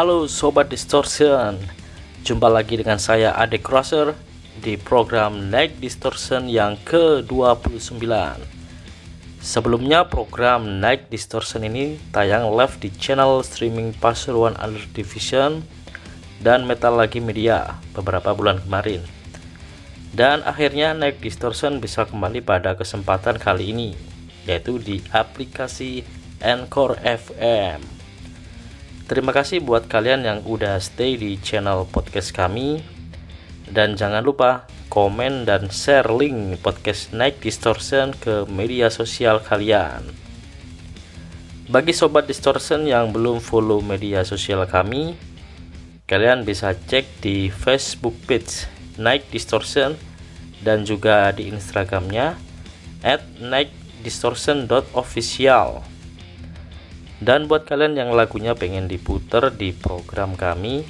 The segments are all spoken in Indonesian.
Halo Sobat Distortion. Jumpa lagi dengan saya Ade Crosser Di program Night Distortion yang ke-29. Sebelumnya program Night Distortion ini tayang live di channel streaming Pasuruan Under Division Dan Metal Lagi Media beberapa bulan kemarin. Dan akhirnya Night Distortion bisa kembali pada kesempatan kali ini Yaitu di aplikasi Anchor FM Terima kasih buat kalian yang udah stay di channel podcast kami dan jangan lupa komen dan share link podcast Night Distortion ke media sosial kalian. Bagi sobat Distortion yang belum follow media sosial kami, kalian bisa cek di Facebook page Night Distortion dan juga di Instagramnya at nightdistortion.official. Dan buat kalian yang lagunya pengen diputer di program kami,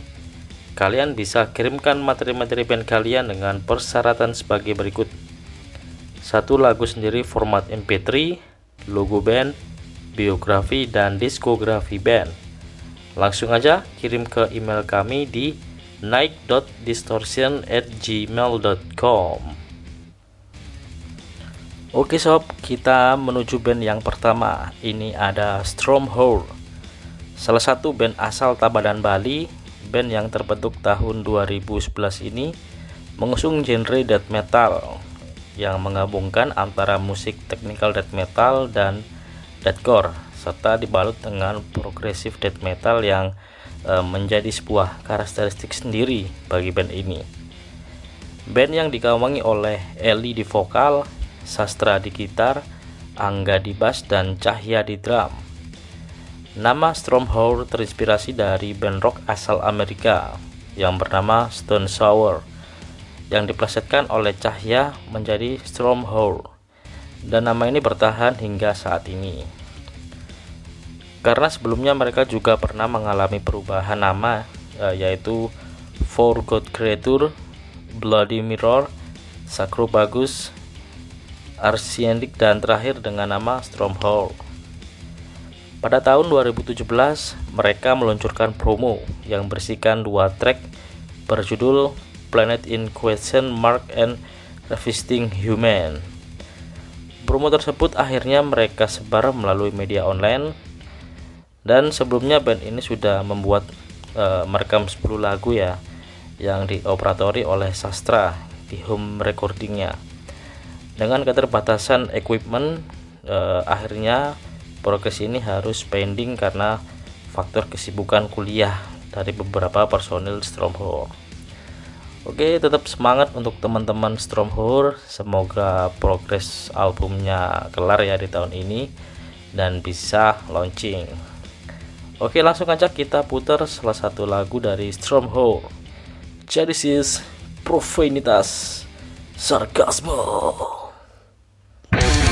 kalian bisa kirimkan materi-materi band kalian dengan persyaratan sebagai berikut. Satu lagu sendiri format MP3, logo band, biografi, dan diskografi band. Langsung aja kirim ke email kami di night.distortion@gmail.com. Oke sob, kita menuju band yang pertama. Ini ada Stromhold. Salah satu band asal Tabanan Bali, band yang terbentuk tahun 2011 ini mengusung genre death metal yang menggabungkan antara musik technical death metal dan deathcore serta dibalut dengan progressive death metal yang e, menjadi sebuah karakteristik sendiri bagi band ini. Band yang digawangi oleh Eli di vokal, Sastra di gitar, Angga di bass, dan Cahya di drum. Nama Stromhold terinspirasi dari band rock asal Amerika yang bernama Stone Sour yang diplesetkan oleh Cahya menjadi Stromhold dan nama ini bertahan hingga saat ini. Karena sebelumnya mereka juga pernah mengalami perubahan nama eh, yaitu For God Creature, Bloody Mirror, Sacro Bagus, Arsiendik dan terakhir dengan nama Stromhold. Pada tahun 2017, mereka meluncurkan promo yang berisikan dua track berjudul Planet in Question Mark and Revisiting Human. Promo tersebut akhirnya mereka sebar melalui media online dan sebelumnya band ini sudah membuat uh, merekam 10 lagu ya yang dioperatori oleh Sastra di home recordingnya dengan keterbatasan equipment eh, akhirnya progres ini harus pending karena faktor kesibukan kuliah dari beberapa personil Stromhold Oke tetap semangat untuk teman-teman Stromhold semoga progres albumnya kelar ya di tahun ini dan bisa launching. Oke langsung aja kita putar salah satu lagu dari Stromhold Genesis Profanitas Sarkasmo Thank you.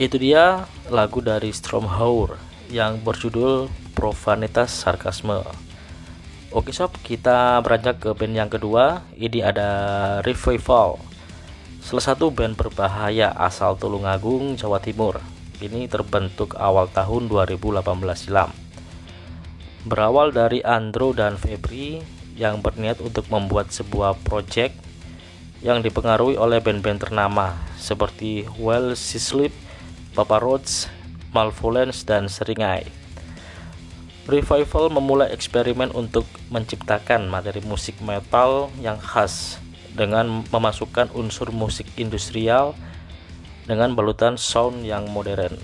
Itu dia lagu dari Stromhauer yang berjudul Profanitas Sarkasme Oke sob, kita beranjak ke band yang kedua. Ini ada Revival. Salah satu band berbahaya asal Tulungagung, Jawa Timur. Ini terbentuk awal tahun 2018 silam. Berawal dari Andro dan Febri yang berniat untuk membuat sebuah project yang dipengaruhi oleh band-band ternama seperti Well Sleep, Papa Roach, Malvolence, dan Seringai. Revival memulai eksperimen untuk menciptakan materi musik metal yang khas dengan memasukkan unsur musik industrial dengan balutan sound yang modern.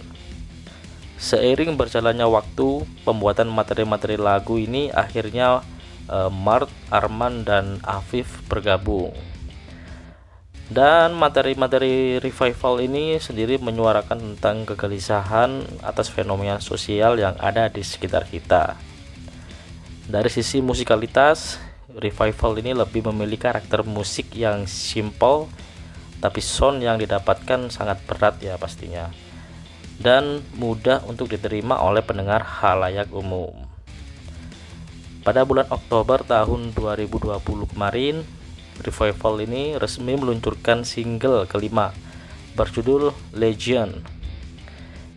Seiring berjalannya waktu, pembuatan materi-materi lagu ini akhirnya eh, Mart, Arman, dan Afif bergabung. Dan materi-materi revival ini sendiri menyuarakan tentang kegelisahan atas fenomena sosial yang ada di sekitar kita. Dari sisi musikalitas, revival ini lebih memiliki karakter musik yang simple, tapi sound yang didapatkan sangat berat ya pastinya. Dan mudah untuk diterima oleh pendengar halayak umum. Pada bulan Oktober tahun 2020 kemarin, Revival ini resmi meluncurkan single kelima berjudul Legend.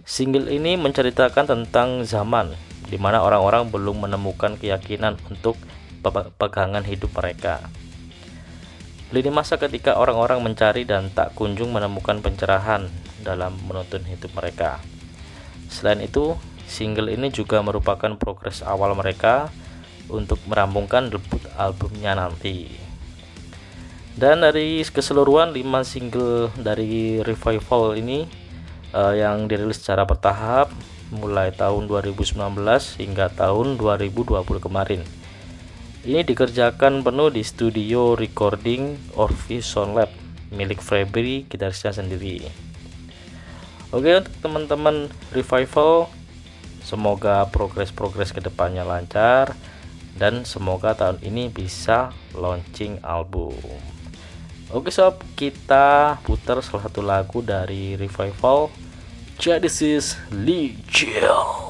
Single ini menceritakan tentang zaman di mana orang-orang belum menemukan keyakinan untuk pegangan hidup mereka. Lini masa ketika orang-orang mencari dan tak kunjung menemukan pencerahan dalam menuntun hidup mereka. Selain itu, single ini juga merupakan progres awal mereka untuk merampungkan debut albumnya nanti. Dan dari keseluruhan 5 single dari Revival ini uh, yang dirilis secara bertahap mulai tahun 2019 hingga tahun 2020 kemarin. Ini dikerjakan penuh di studio recording Orpheus Sound Lab milik Febri gitarisnya sendiri. Oke untuk teman-teman Revival semoga progres-progres ke depannya lancar dan semoga tahun ini bisa launching album. Oke sob, kita putar salah satu lagu dari Revival Genesis Legion.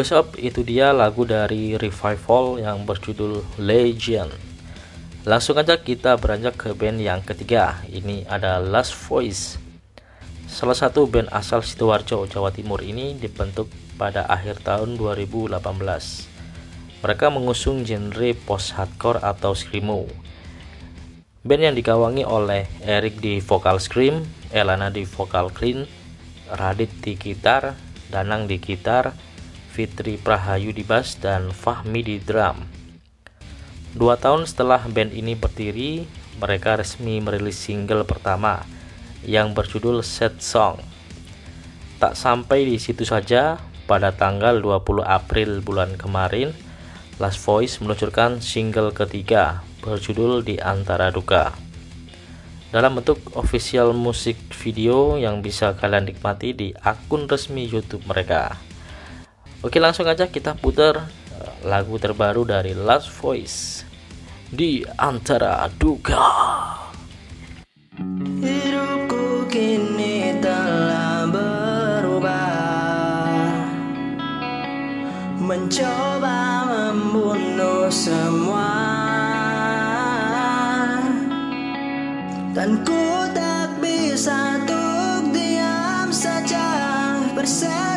Oke sob, itu dia lagu dari Revival yang berjudul Legend. Langsung aja kita beranjak ke band yang ketiga. Ini ada Last Voice. Salah satu band asal Sidoarjo, Jawa Timur ini dibentuk pada akhir tahun 2018. Mereka mengusung genre post-hardcore atau screamo. Band yang dikawangi oleh Eric di vokal scream, Elana di vokal clean, Radit di gitar, Danang di gitar, Fitri Prahayu di bass dan Fahmi di drum. Dua tahun setelah band ini berdiri, mereka resmi merilis single pertama yang berjudul Set Song. Tak sampai di situ saja, pada tanggal 20 April bulan kemarin, Last Voice meluncurkan single ketiga berjudul Di Antara Duka. Dalam bentuk official musik video yang bisa kalian nikmati di akun resmi YouTube mereka. Oke langsung aja kita putar eh, lagu terbaru dari Last Voice di antara duka. Hidupku kini telah berubah Mencoba membunuh semua Dan ku tak bisa untuk diam saja Bersetan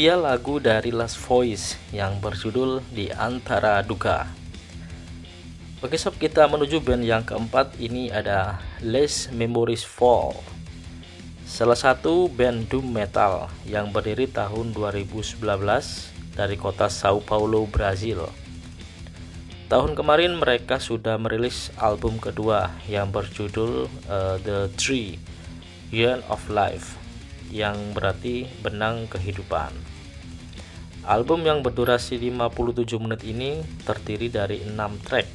dia lagu dari Last Voice yang berjudul Di Antara Duka. Oke sob kita menuju band yang keempat ini ada Les Memories Fall. Salah satu band doom metal yang berdiri tahun 2019 dari kota Sao Paulo, Brazil. Tahun kemarin mereka sudah merilis album kedua yang berjudul uh, The Tree Year of Life yang berarti benang kehidupan. Album yang berdurasi 57 menit ini terdiri dari 6 track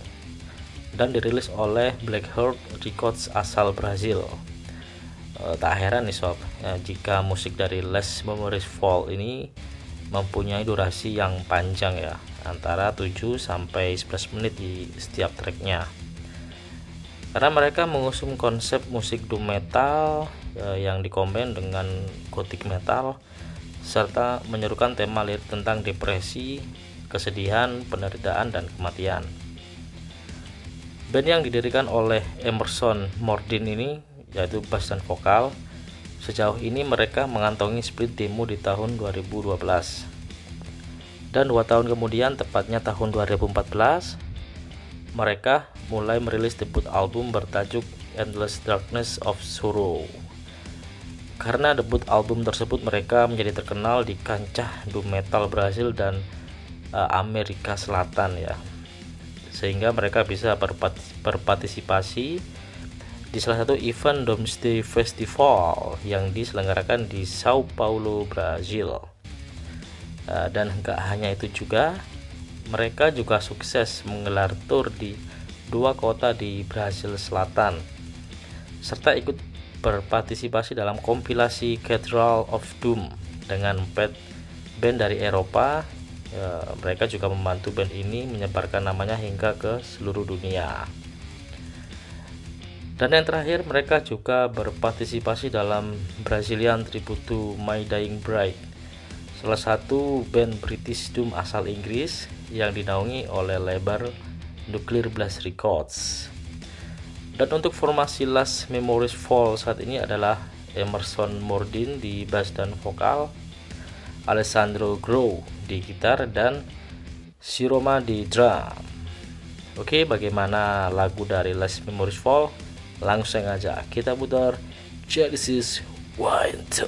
dan dirilis oleh Blackheart Records asal Brazil. E, tak heran nih sob, ya, jika musik dari Les Memories Fall ini mempunyai durasi yang panjang ya, antara 7 sampai 11 menit di setiap tracknya karena mereka mengusung konsep musik doom metal eh, yang dikombin dengan gothic metal serta menyerukan tema lirik tentang depresi, kesedihan, penderitaan, dan kematian. Band yang didirikan oleh Emerson Mordin ini yaitu bass dan vokal. Sejauh ini mereka mengantongi split demo di tahun 2012. Dan dua tahun kemudian, tepatnya tahun 2014, mereka mulai merilis debut album bertajuk Endless Darkness of Sorrow. Karena debut album tersebut mereka menjadi terkenal di kancah doom metal Brazil dan uh, Amerika Selatan ya. Sehingga mereka bisa berpartisipasi di salah satu event Doomsday Festival yang diselenggarakan di Sao Paulo, Brazil. Uh, dan enggak hanya itu juga, mereka juga sukses menggelar tour di dua kota di Brasil Selatan, serta ikut berpartisipasi dalam kompilasi Cathedral of Doom dengan band, band dari Eropa. Ya, mereka juga membantu band ini menyebarkan namanya hingga ke seluruh dunia. Dan yang terakhir, mereka juga berpartisipasi dalam Brazilian Tribute to My Dying Bride, salah satu band British Doom asal Inggris yang dinaungi oleh label Nuclear Blast Records. Dan untuk formasi Last Memories Fall saat ini adalah Emerson Mordin di bass dan vokal, Alessandro Grow di gitar dan Siroma di drum. Oke, bagaimana lagu dari Last Memories Fall? Langsung aja kita putar Genesis Winter.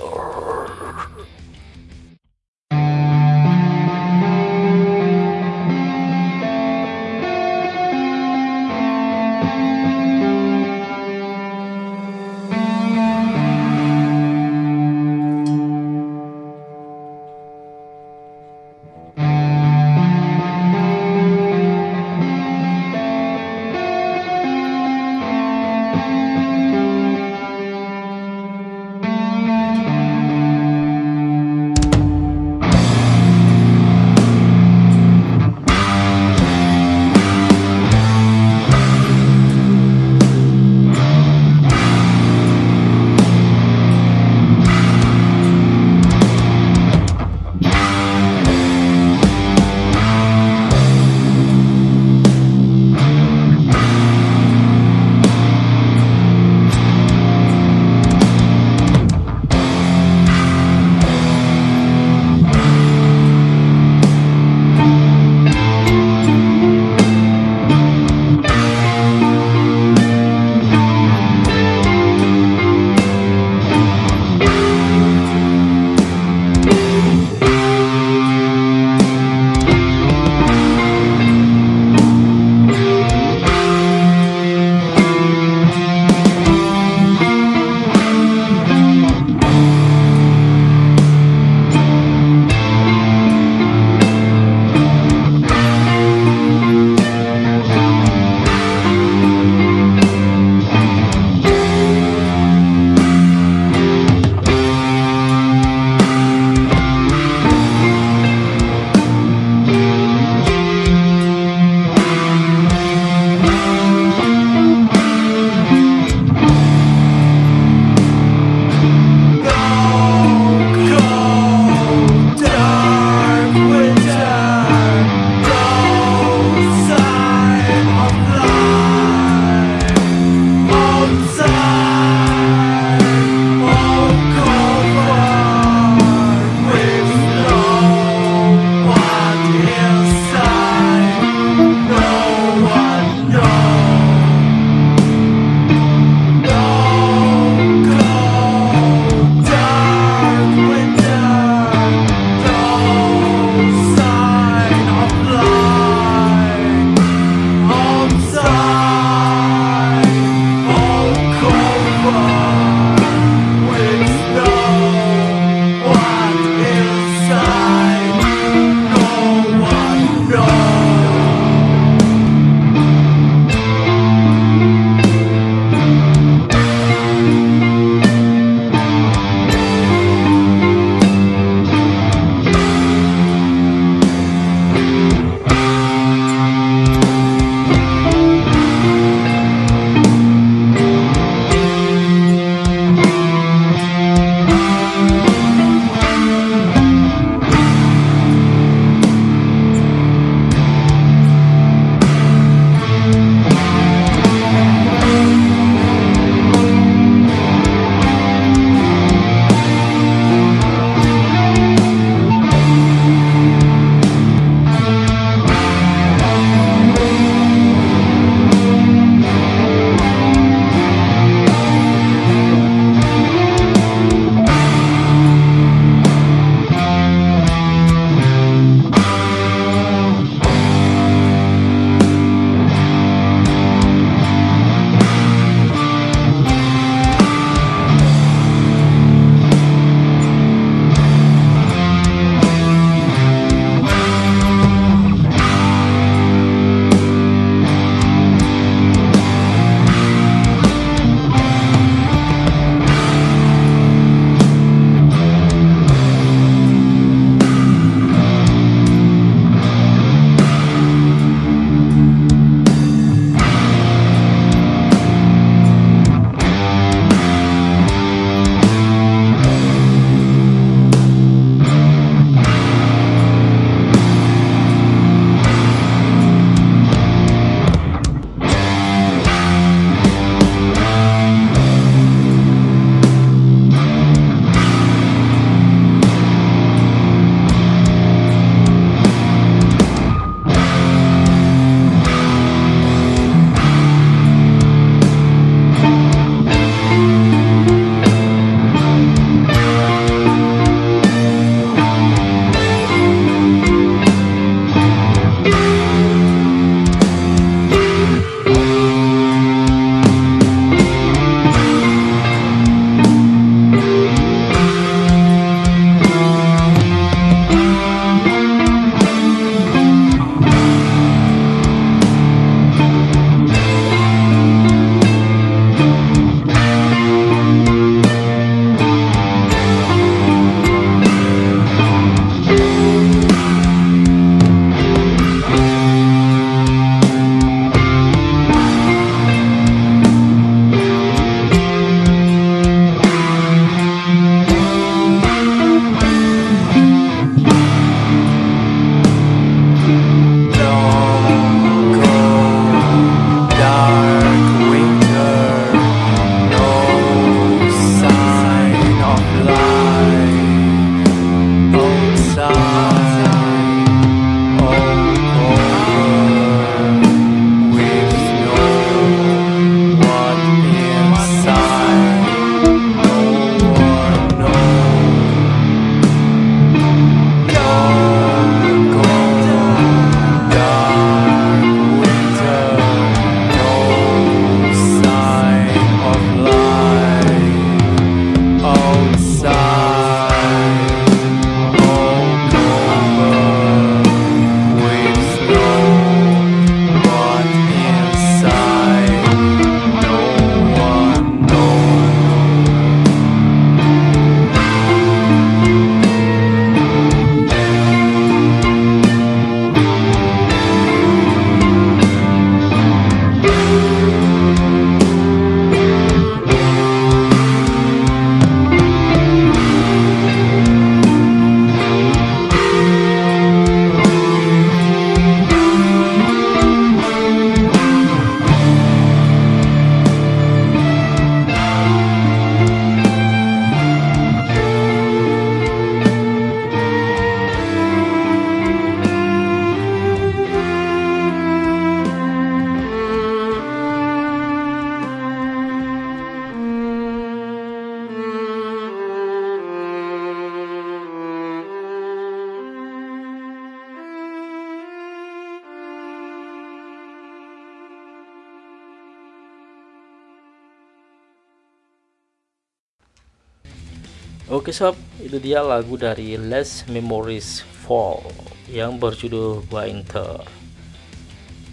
Oke sob, itu dia lagu dari Less Memories Fall yang berjudul Winter.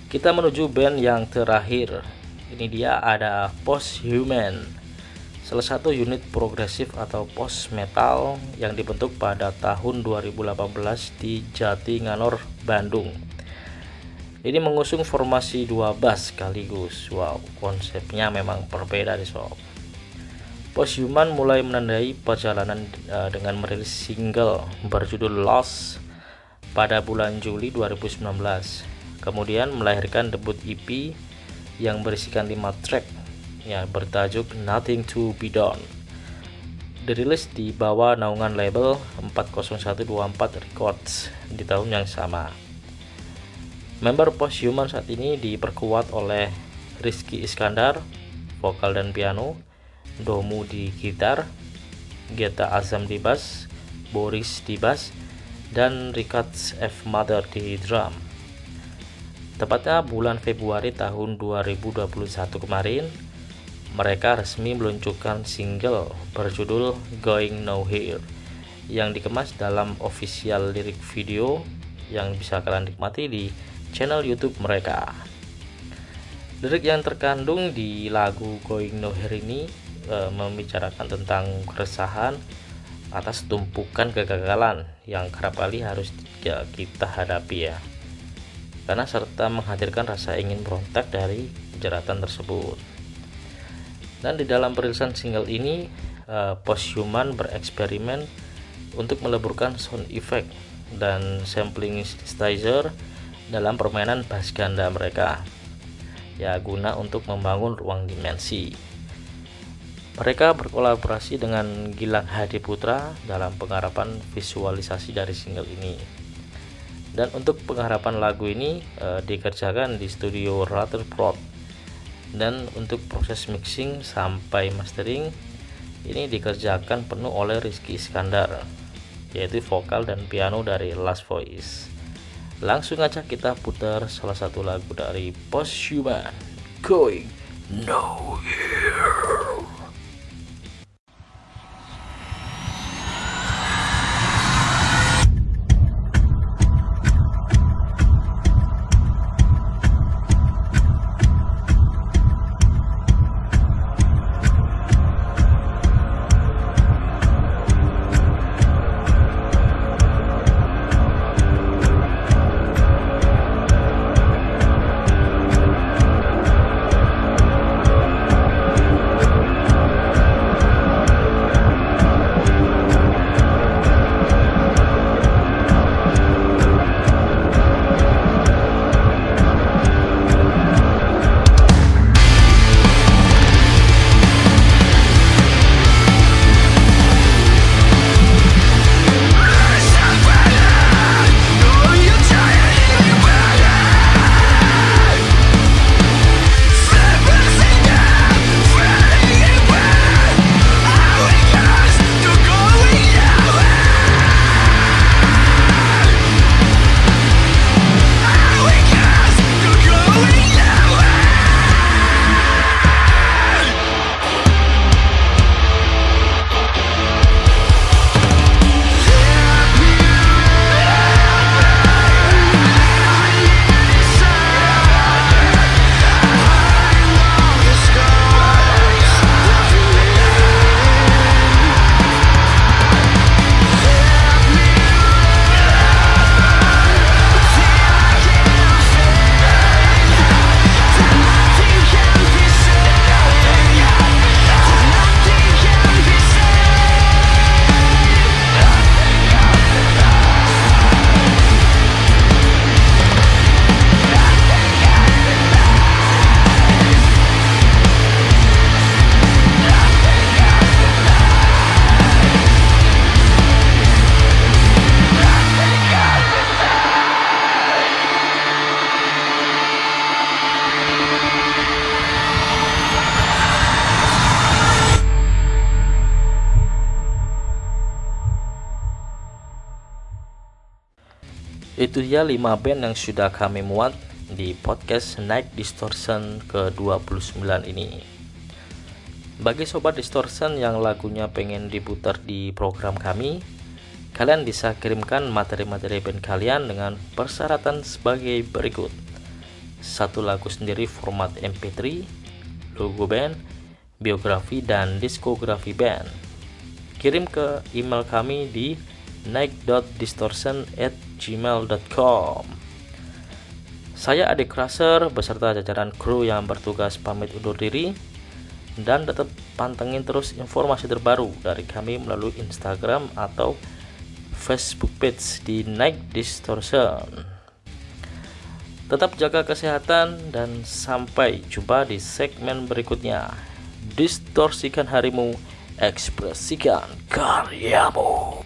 Kita menuju band yang terakhir. Ini dia ada Post Human, salah satu unit progresif atau post metal yang dibentuk pada tahun 2018 di Jati Nganor, Bandung. Ini mengusung formasi dua bass sekaligus. Wow, konsepnya memang berbeda di sob. Posthuman mulai menandai perjalanan uh, dengan merilis single berjudul Lost pada bulan Juli 2019. Kemudian melahirkan debut EP yang berisikan 5 track ya bertajuk Nothing to Be Done. Dirilis di bawah naungan label 40124 Records di tahun yang sama. Member Posthuman saat ini diperkuat oleh Rizky Iskandar, vokal dan piano, Domu di gitar, Geta Azam di bass, Boris di bass, dan Ricard F. Mother di drum. Tepatnya bulan Februari tahun 2021 kemarin, mereka resmi meluncurkan single berjudul Going Nowhere yang dikemas dalam official lirik video yang bisa kalian nikmati di channel YouTube mereka. Lirik yang terkandung di lagu Going Nowhere ini e, membicarakan tentang keresahan atas tumpukan kegagalan yang kerap kali harus kita hadapi ya. Karena serta menghadirkan rasa ingin berontak dari jeratan tersebut. Dan di dalam perilisan single ini uh, Posthuman bereksperimen untuk meleburkan sound effect dan sampling synthesizer dalam permainan bass ganda mereka. Ya guna untuk membangun ruang dimensi mereka berkolaborasi dengan Gilang Hadi Putra dalam pengharapan visualisasi dari single ini. Dan untuk pengharapan lagu ini e, dikerjakan di studio Rutherford. Dan untuk proses mixing sampai mastering ini dikerjakan penuh oleh Rizky Iskandar, yaitu vokal dan piano dari Last Voice. Langsung aja kita putar salah satu lagu dari Posthuman, Going Nowhere. Dia 5 band yang sudah kami muat di podcast Night Distortion ke-29 ini Bagi sobat distortion yang lagunya pengen diputar di program kami, kalian bisa kirimkan materi-materi band kalian dengan persyaratan sebagai berikut. Satu lagu sendiri format MP3, logo band, biografi dan diskografi band. Kirim ke email kami di night.distortion@gmail.com. Saya Adik Raser beserta jajaran kru yang bertugas pamit undur diri dan tetap pantengin terus informasi terbaru dari kami melalui Instagram atau Facebook page di Night Distortion. Tetap jaga kesehatan dan sampai jumpa di segmen berikutnya. Distorsikan harimu, ekspresikan karyamu.